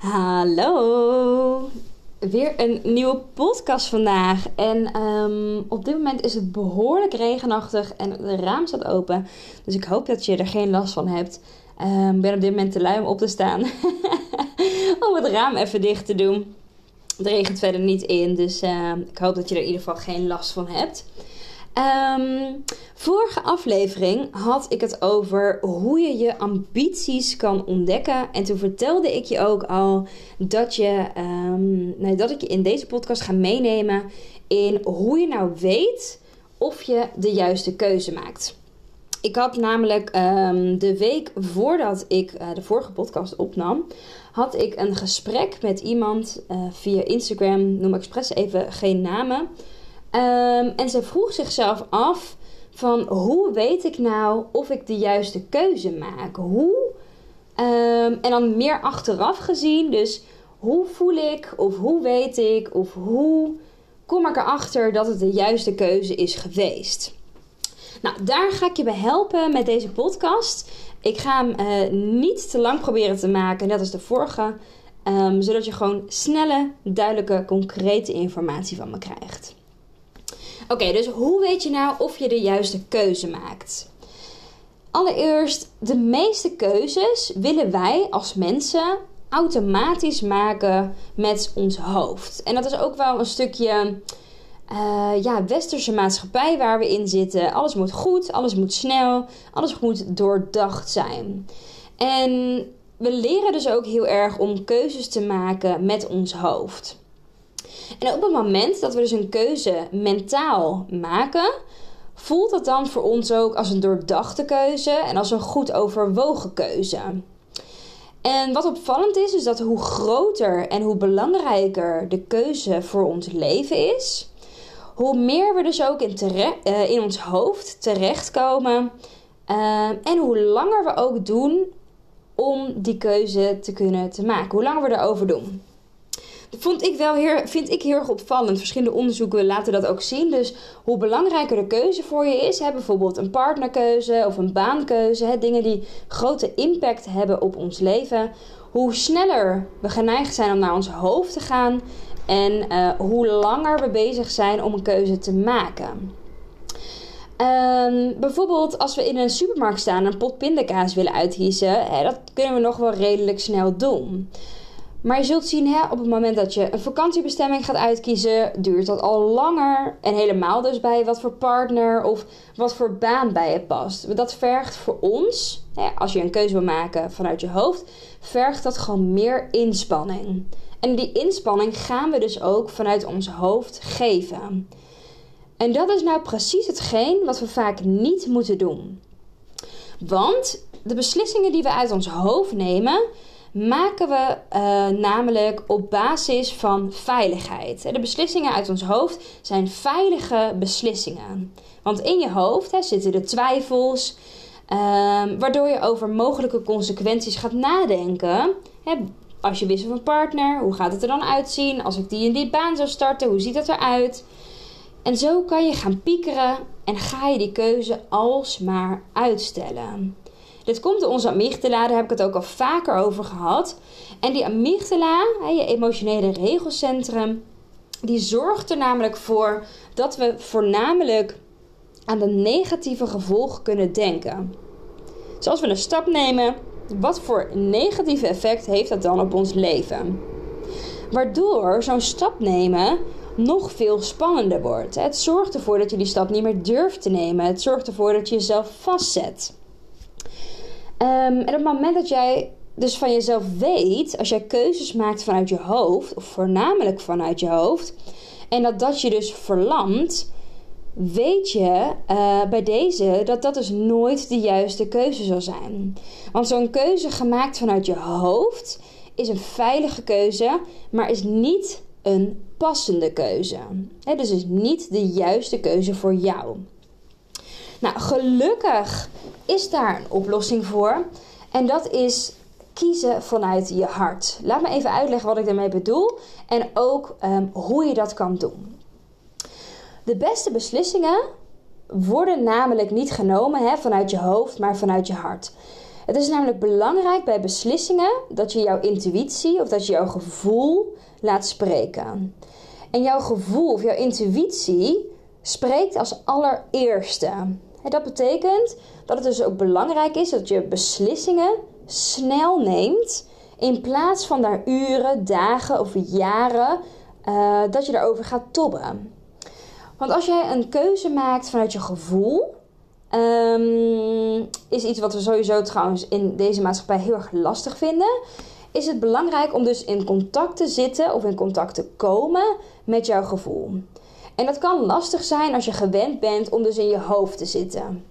Hallo! Weer een nieuwe podcast vandaag. En um, op dit moment is het behoorlijk regenachtig en het raam staat open. Dus ik hoop dat je er geen last van hebt. Ik um, ben op dit moment te lui om op te staan. om het raam even dicht te doen. Het regent verder niet in, dus uh, ik hoop dat je er in ieder geval geen last van hebt. Um, vorige aflevering had ik het over hoe je je ambities kan ontdekken. En toen vertelde ik je ook al dat, je, um, nee, dat ik je in deze podcast ga meenemen in hoe je nou weet of je de juiste keuze maakt. Ik had namelijk um, de week voordat ik uh, de vorige podcast opnam, had ik een gesprek met iemand uh, via Instagram, noem expres even geen namen. Um, en ze vroeg zichzelf af van hoe weet ik nou of ik de juiste keuze maak? Hoe? Um, en dan meer achteraf gezien, dus hoe voel ik of hoe weet ik of hoe kom ik erachter dat het de juiste keuze is geweest? Nou, daar ga ik je bij helpen met deze podcast. Ik ga hem uh, niet te lang proberen te maken, net als de vorige. Um, zodat je gewoon snelle, duidelijke, concrete informatie van me krijgt. Oké, dus hoe weet je nou of je de juiste keuze maakt? Allereerst, de meeste keuzes willen wij als mensen automatisch maken met ons hoofd. En dat is ook wel een stukje uh, ja, westerse maatschappij waar we in zitten. Alles moet goed, alles moet snel, alles moet doordacht zijn. En we leren dus ook heel erg om keuzes te maken met ons hoofd. En op het moment dat we dus een keuze mentaal maken, voelt dat dan voor ons ook als een doordachte keuze en als een goed overwogen keuze. En wat opvallend is, is dat hoe groter en hoe belangrijker de keuze voor ons leven is, hoe meer we dus ook in, uh, in ons hoofd terechtkomen uh, en hoe langer we ook doen om die keuze te kunnen te maken. Hoe langer we erover doen. Vond ik wel heel, vind ik heel erg opvallend. Verschillende onderzoeken laten dat ook zien. Dus hoe belangrijker de keuze voor je is, bijvoorbeeld een partnerkeuze of een baankeuze, hè, dingen die grote impact hebben op ons leven, hoe sneller we geneigd zijn om naar ons hoofd te gaan en uh, hoe langer we bezig zijn om een keuze te maken. Um, bijvoorbeeld als we in een supermarkt staan en een pot pindakaas willen uitkiezen, hè, dat kunnen we nog wel redelijk snel doen. Maar je zult zien, hè, op het moment dat je een vakantiebestemming gaat uitkiezen, duurt dat al langer. En helemaal dus bij wat voor partner of wat voor baan bij je past. Dat vergt voor ons, hè, als je een keuze wil maken vanuit je hoofd, vergt dat gewoon meer inspanning. En die inspanning gaan we dus ook vanuit ons hoofd geven. En dat is nou precies hetgeen wat we vaak niet moeten doen. Want de beslissingen die we uit ons hoofd nemen, maken we uh, namelijk op basis van veiligheid. De beslissingen uit ons hoofd zijn veilige beslissingen. Want in je hoofd hè, zitten de twijfels, uh, waardoor je over mogelijke consequenties gaat nadenken. Hè, als je wisselt van partner, hoe gaat het er dan uitzien? Als ik die en die baan zou starten, hoe ziet dat eruit? En zo kan je gaan piekeren en ga je die keuze alsmaar uitstellen. Dit komt door onze amygdala, daar heb ik het ook al vaker over gehad. En die amygdala, je emotionele regelcentrum, die zorgt er namelijk voor dat we voornamelijk aan de negatieve gevolgen kunnen denken. Dus als we een stap nemen, wat voor negatieve effect heeft dat dan op ons leven? Waardoor zo'n stap nemen nog veel spannender wordt. Het zorgt ervoor dat je die stap niet meer durft te nemen. Het zorgt ervoor dat je jezelf vastzet. Um, en op het moment dat jij dus van jezelf weet, als jij keuzes maakt vanuit je hoofd, of voornamelijk vanuit je hoofd, en dat dat je dus verlamt, weet je uh, bij deze dat dat dus nooit de juiste keuze zal zijn. Want zo'n keuze gemaakt vanuit je hoofd is een veilige keuze, maar is niet een passende keuze. Dus is niet de juiste keuze voor jou. Nou, gelukkig is daar een oplossing voor. En dat is kiezen vanuit je hart. Laat me even uitleggen wat ik daarmee bedoel en ook um, hoe je dat kan doen. De beste beslissingen worden namelijk niet genomen hè, vanuit je hoofd, maar vanuit je hart. Het is namelijk belangrijk bij beslissingen dat je jouw intuïtie of dat je jouw gevoel laat spreken. En jouw gevoel of jouw intuïtie spreekt als allereerste. Dat betekent dat het dus ook belangrijk is dat je beslissingen snel neemt. In plaats van daar uren, dagen of jaren uh, dat je daarover gaat tobben. Want als jij een keuze maakt vanuit je gevoel, um, is iets wat we sowieso trouwens in deze maatschappij heel erg lastig vinden. Is het belangrijk om dus in contact te zitten of in contact te komen met jouw gevoel. En dat kan lastig zijn als je gewend bent om dus in je hoofd te zitten.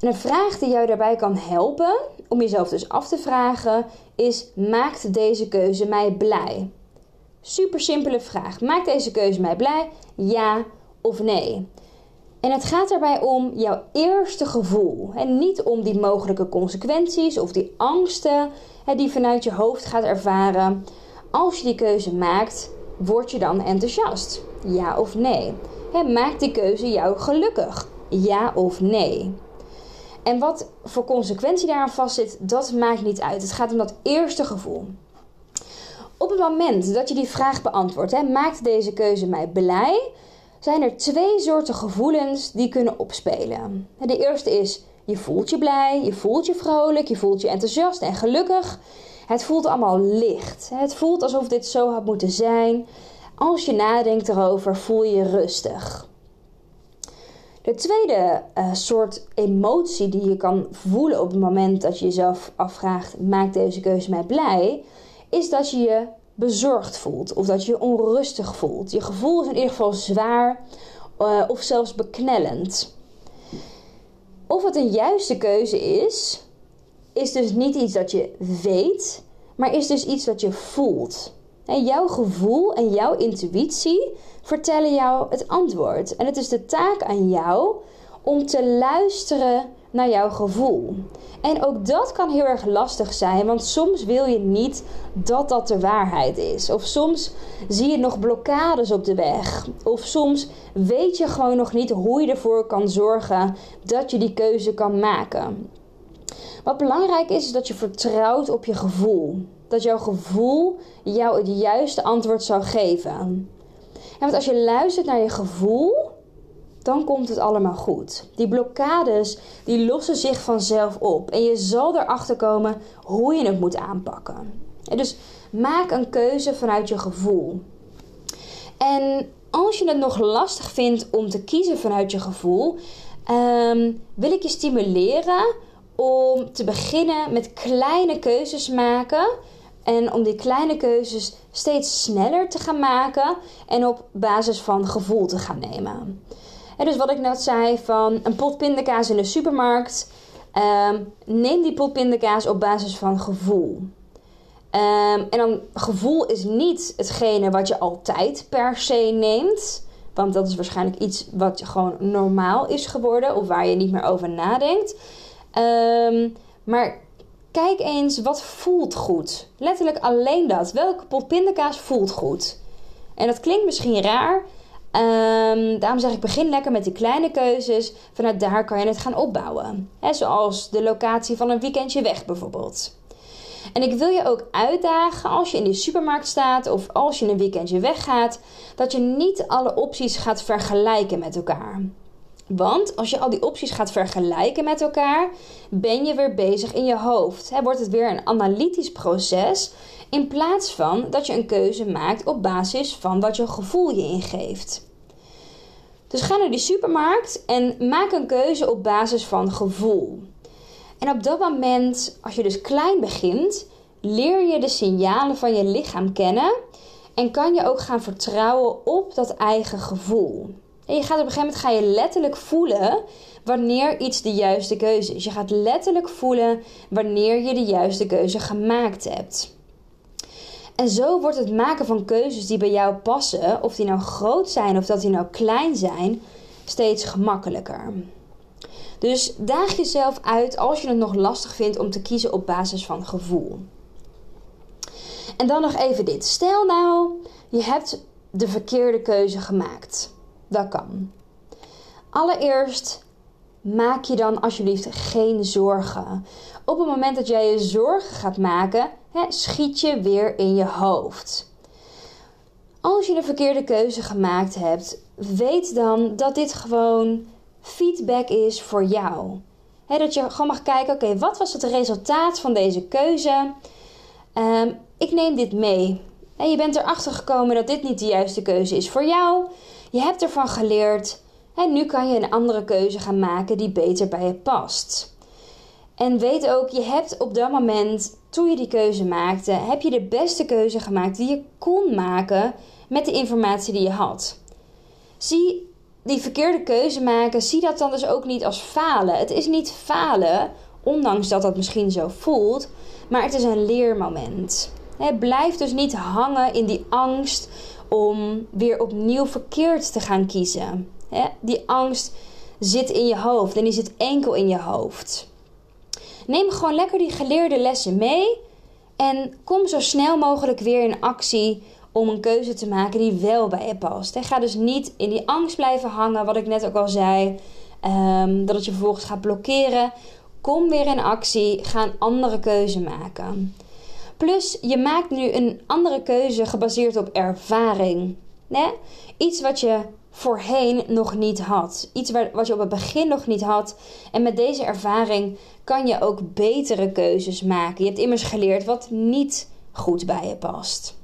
En een vraag die jou daarbij kan helpen, om jezelf dus af te vragen, is: maakt deze keuze mij blij? Super simpele vraag. Maakt deze keuze mij blij? Ja of nee? En het gaat daarbij om jouw eerste gevoel. En niet om die mogelijke consequenties of die angsten die je vanuit je hoofd gaat ervaren. Als je die keuze maakt, word je dan enthousiast? Ja of nee? Maakt die keuze jou gelukkig? Ja of nee? En wat voor consequentie daaraan vastzit, dat maakt niet uit. Het gaat om dat eerste gevoel. Op het moment dat je die vraag beantwoordt, maakt deze keuze mij blij? Zijn er twee soorten gevoelens die kunnen opspelen. De eerste is, je voelt je blij, je voelt je vrolijk, je voelt je enthousiast en gelukkig. Het voelt allemaal licht. Het voelt alsof dit zo had moeten zijn. Als je nadenkt erover, voel je rustig. De tweede uh, soort emotie die je kan voelen op het moment dat je jezelf afvraagt: maakt deze keuze mij blij? Is dat je je bezorgd voelt of dat je je onrustig voelt. Je gevoel is in ieder geval zwaar uh, of zelfs beknellend. Of het een juiste keuze is, is dus niet iets dat je weet, maar is dus iets dat je voelt. En jouw gevoel en jouw intuïtie vertellen jou het antwoord. En het is de taak aan jou om te luisteren naar jouw gevoel. En ook dat kan heel erg lastig zijn, want soms wil je niet dat dat de waarheid is. Of soms zie je nog blokkades op de weg. Of soms weet je gewoon nog niet hoe je ervoor kan zorgen dat je die keuze kan maken. Wat belangrijk is, is dat je vertrouwt op je gevoel. Dat jouw gevoel jou het juiste antwoord zou geven. En want als je luistert naar je gevoel, dan komt het allemaal goed. Die blokkades, die lossen zich vanzelf op. En je zal erachter komen hoe je het moet aanpakken. En dus maak een keuze vanuit je gevoel. En als je het nog lastig vindt om te kiezen vanuit je gevoel, ehm, wil ik je stimuleren om te beginnen met kleine keuzes maken. En om die kleine keuzes steeds sneller te gaan maken en op basis van gevoel te gaan nemen. En dus wat ik net zei van een pot pindakaas in de supermarkt. Ehm, neem die pot pindakaas op basis van gevoel. Ehm, en dan gevoel is niet hetgene wat je altijd per se neemt. Want dat is waarschijnlijk iets wat gewoon normaal is geworden of waar je niet meer over nadenkt. Um, maar kijk eens wat voelt goed. Letterlijk alleen dat. Welke pot pindakaas voelt goed? En dat klinkt misschien raar, Um, daarom zeg ik, begin lekker met die kleine keuzes. Vanuit daar kan je het gaan opbouwen. zoals de locatie van een weekendje weg bijvoorbeeld. En ik wil je ook uitdagen als je in de supermarkt staat of als je een weekendje weggaat, dat je niet alle opties gaat vergelijken met elkaar. Want als je al die opties gaat vergelijken met elkaar, ben je weer bezig in je hoofd. He, wordt het weer een analytisch proces in plaats van dat je een keuze maakt op basis van wat je gevoel je ingeeft. Dus ga naar die supermarkt en maak een keuze op basis van gevoel. En op dat moment, als je dus klein begint, leer je de signalen van je lichaam kennen en kan je ook gaan vertrouwen op dat eigen gevoel. En je gaat op een gegeven moment ga je letterlijk voelen wanneer iets de juiste keuze is. Je gaat letterlijk voelen wanneer je de juiste keuze gemaakt hebt. En zo wordt het maken van keuzes die bij jou passen, of die nou groot zijn of dat die nou klein zijn, steeds gemakkelijker. Dus daag jezelf uit als je het nog lastig vindt om te kiezen op basis van gevoel. En dan nog even dit. Stel nou, je hebt de verkeerde keuze gemaakt. Dat kan. Allereerst maak je dan alsjeblieft geen zorgen. Op het moment dat jij je zorgen gaat maken, hè, schiet je weer in je hoofd. Als je de verkeerde keuze gemaakt hebt, weet dan dat dit gewoon feedback is voor jou. dat je gewoon mag kijken, oké, wat was het resultaat van deze keuze? Um, ik neem dit mee. Je bent erachter gekomen dat dit niet de juiste keuze is voor jou. Je hebt ervan geleerd. En nu kan je een andere keuze gaan maken die beter bij je past. En weet ook, je hebt op dat moment, toen je die keuze maakte, heb je de beste keuze gemaakt die je kon maken met de informatie die je had. Zie die verkeerde keuze maken, zie dat dan dus ook niet als falen. Het is niet falen, ondanks dat dat misschien zo voelt, maar het is een leermoment. blijf dus niet hangen in die angst om weer opnieuw verkeerd te gaan kiezen. die angst zit in je hoofd en die zit enkel in je hoofd. Neem gewoon lekker die geleerde lessen mee en kom zo snel mogelijk weer in actie om een keuze te maken die wel bij je past. Ga dus niet in die angst blijven hangen, wat ik net ook al zei. Um, dat het je vervolgens gaat blokkeren. Kom weer in actie. Ga een andere keuze maken. Plus, je maakt nu een andere keuze gebaseerd op ervaring. Nee? Iets wat je voorheen nog niet had. Iets wat je op het begin nog niet had. En met deze ervaring kan je ook betere keuzes maken. Je hebt immers geleerd wat niet goed bij je past.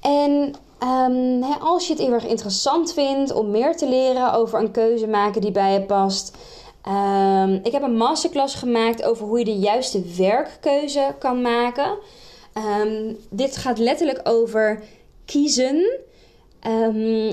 En um, als je het heel erg interessant vindt om meer te leren over een keuze maken die bij je past. Um, ik heb een masterclass gemaakt over hoe je de juiste werkkeuze kan maken. Um, dit gaat letterlijk over kiezen.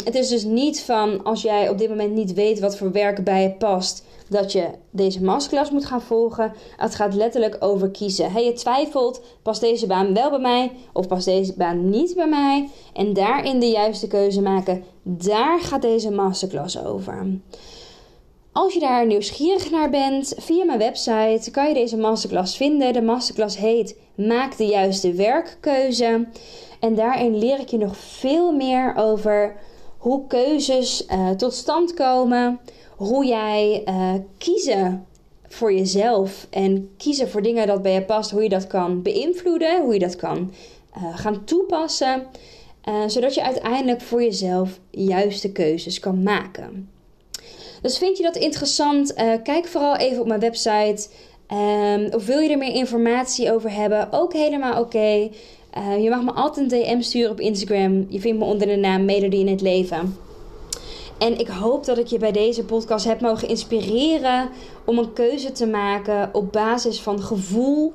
het is dus niet van als jij op dit moment niet weet wat voor werk bij je past, dat je deze masterclass moet gaan volgen. Het gaat letterlijk over kiezen. Hey, je twijfelt, past deze baan wel bij mij of past deze baan niet bij mij? En daarin de juiste keuze maken. Daar gaat deze masterclass over. Als je daar nieuwsgierig naar bent, via mijn website kan je deze masterclass vinden. De masterclass heet Maak de juiste werkkeuze. En daarin leer ik je nog veel meer over hoe keuzes uh, tot stand komen hoe jij uh, kiezen voor jezelf en kiezen voor dingen dat bij je past, hoe je dat kan beïnvloeden, hoe je dat kan uh, gaan toepassen, zodat je uiteindelijk voor jezelf juiste keuzes kan maken. Dus vind je dat interessant? kijk vooral even op mijn website. Um, of wil je er meer informatie over hebben? Ook helemaal oké. je mag me altijd een DM sturen op Instagram. Je vindt me onder de naam Melody in het Leven. En ik hoop dat ik je bij deze podcast heb mogen inspireren om een keuze te maken op basis van gevoel.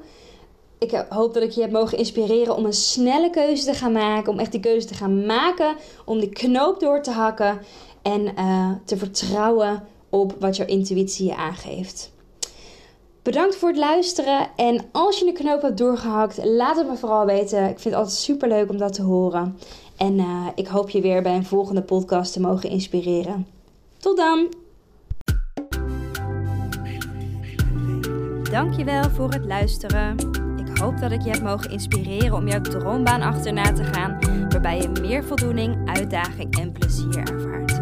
Ik hoop dat ik je heb mogen inspireren om een snelle keuze te gaan maken. Om echt die keuze te gaan maken. Om die knoop door te hakken. En uh, te vertrouwen op wat jouw intuïtie je aangeeft. Bedankt voor het luisteren. En als je de knoop hebt doorgehakt, laat het me vooral weten. Ik vind het altijd super leuk om dat te horen. En uh, ik hoop je weer bij een volgende podcast te mogen inspireren. Tot dan! Dankjewel voor het luisteren. Ik hoop dat ik je heb mogen inspireren om jouw droombaan achterna te gaan, waarbij je meer voldoening, uitdaging en plezier ervaart.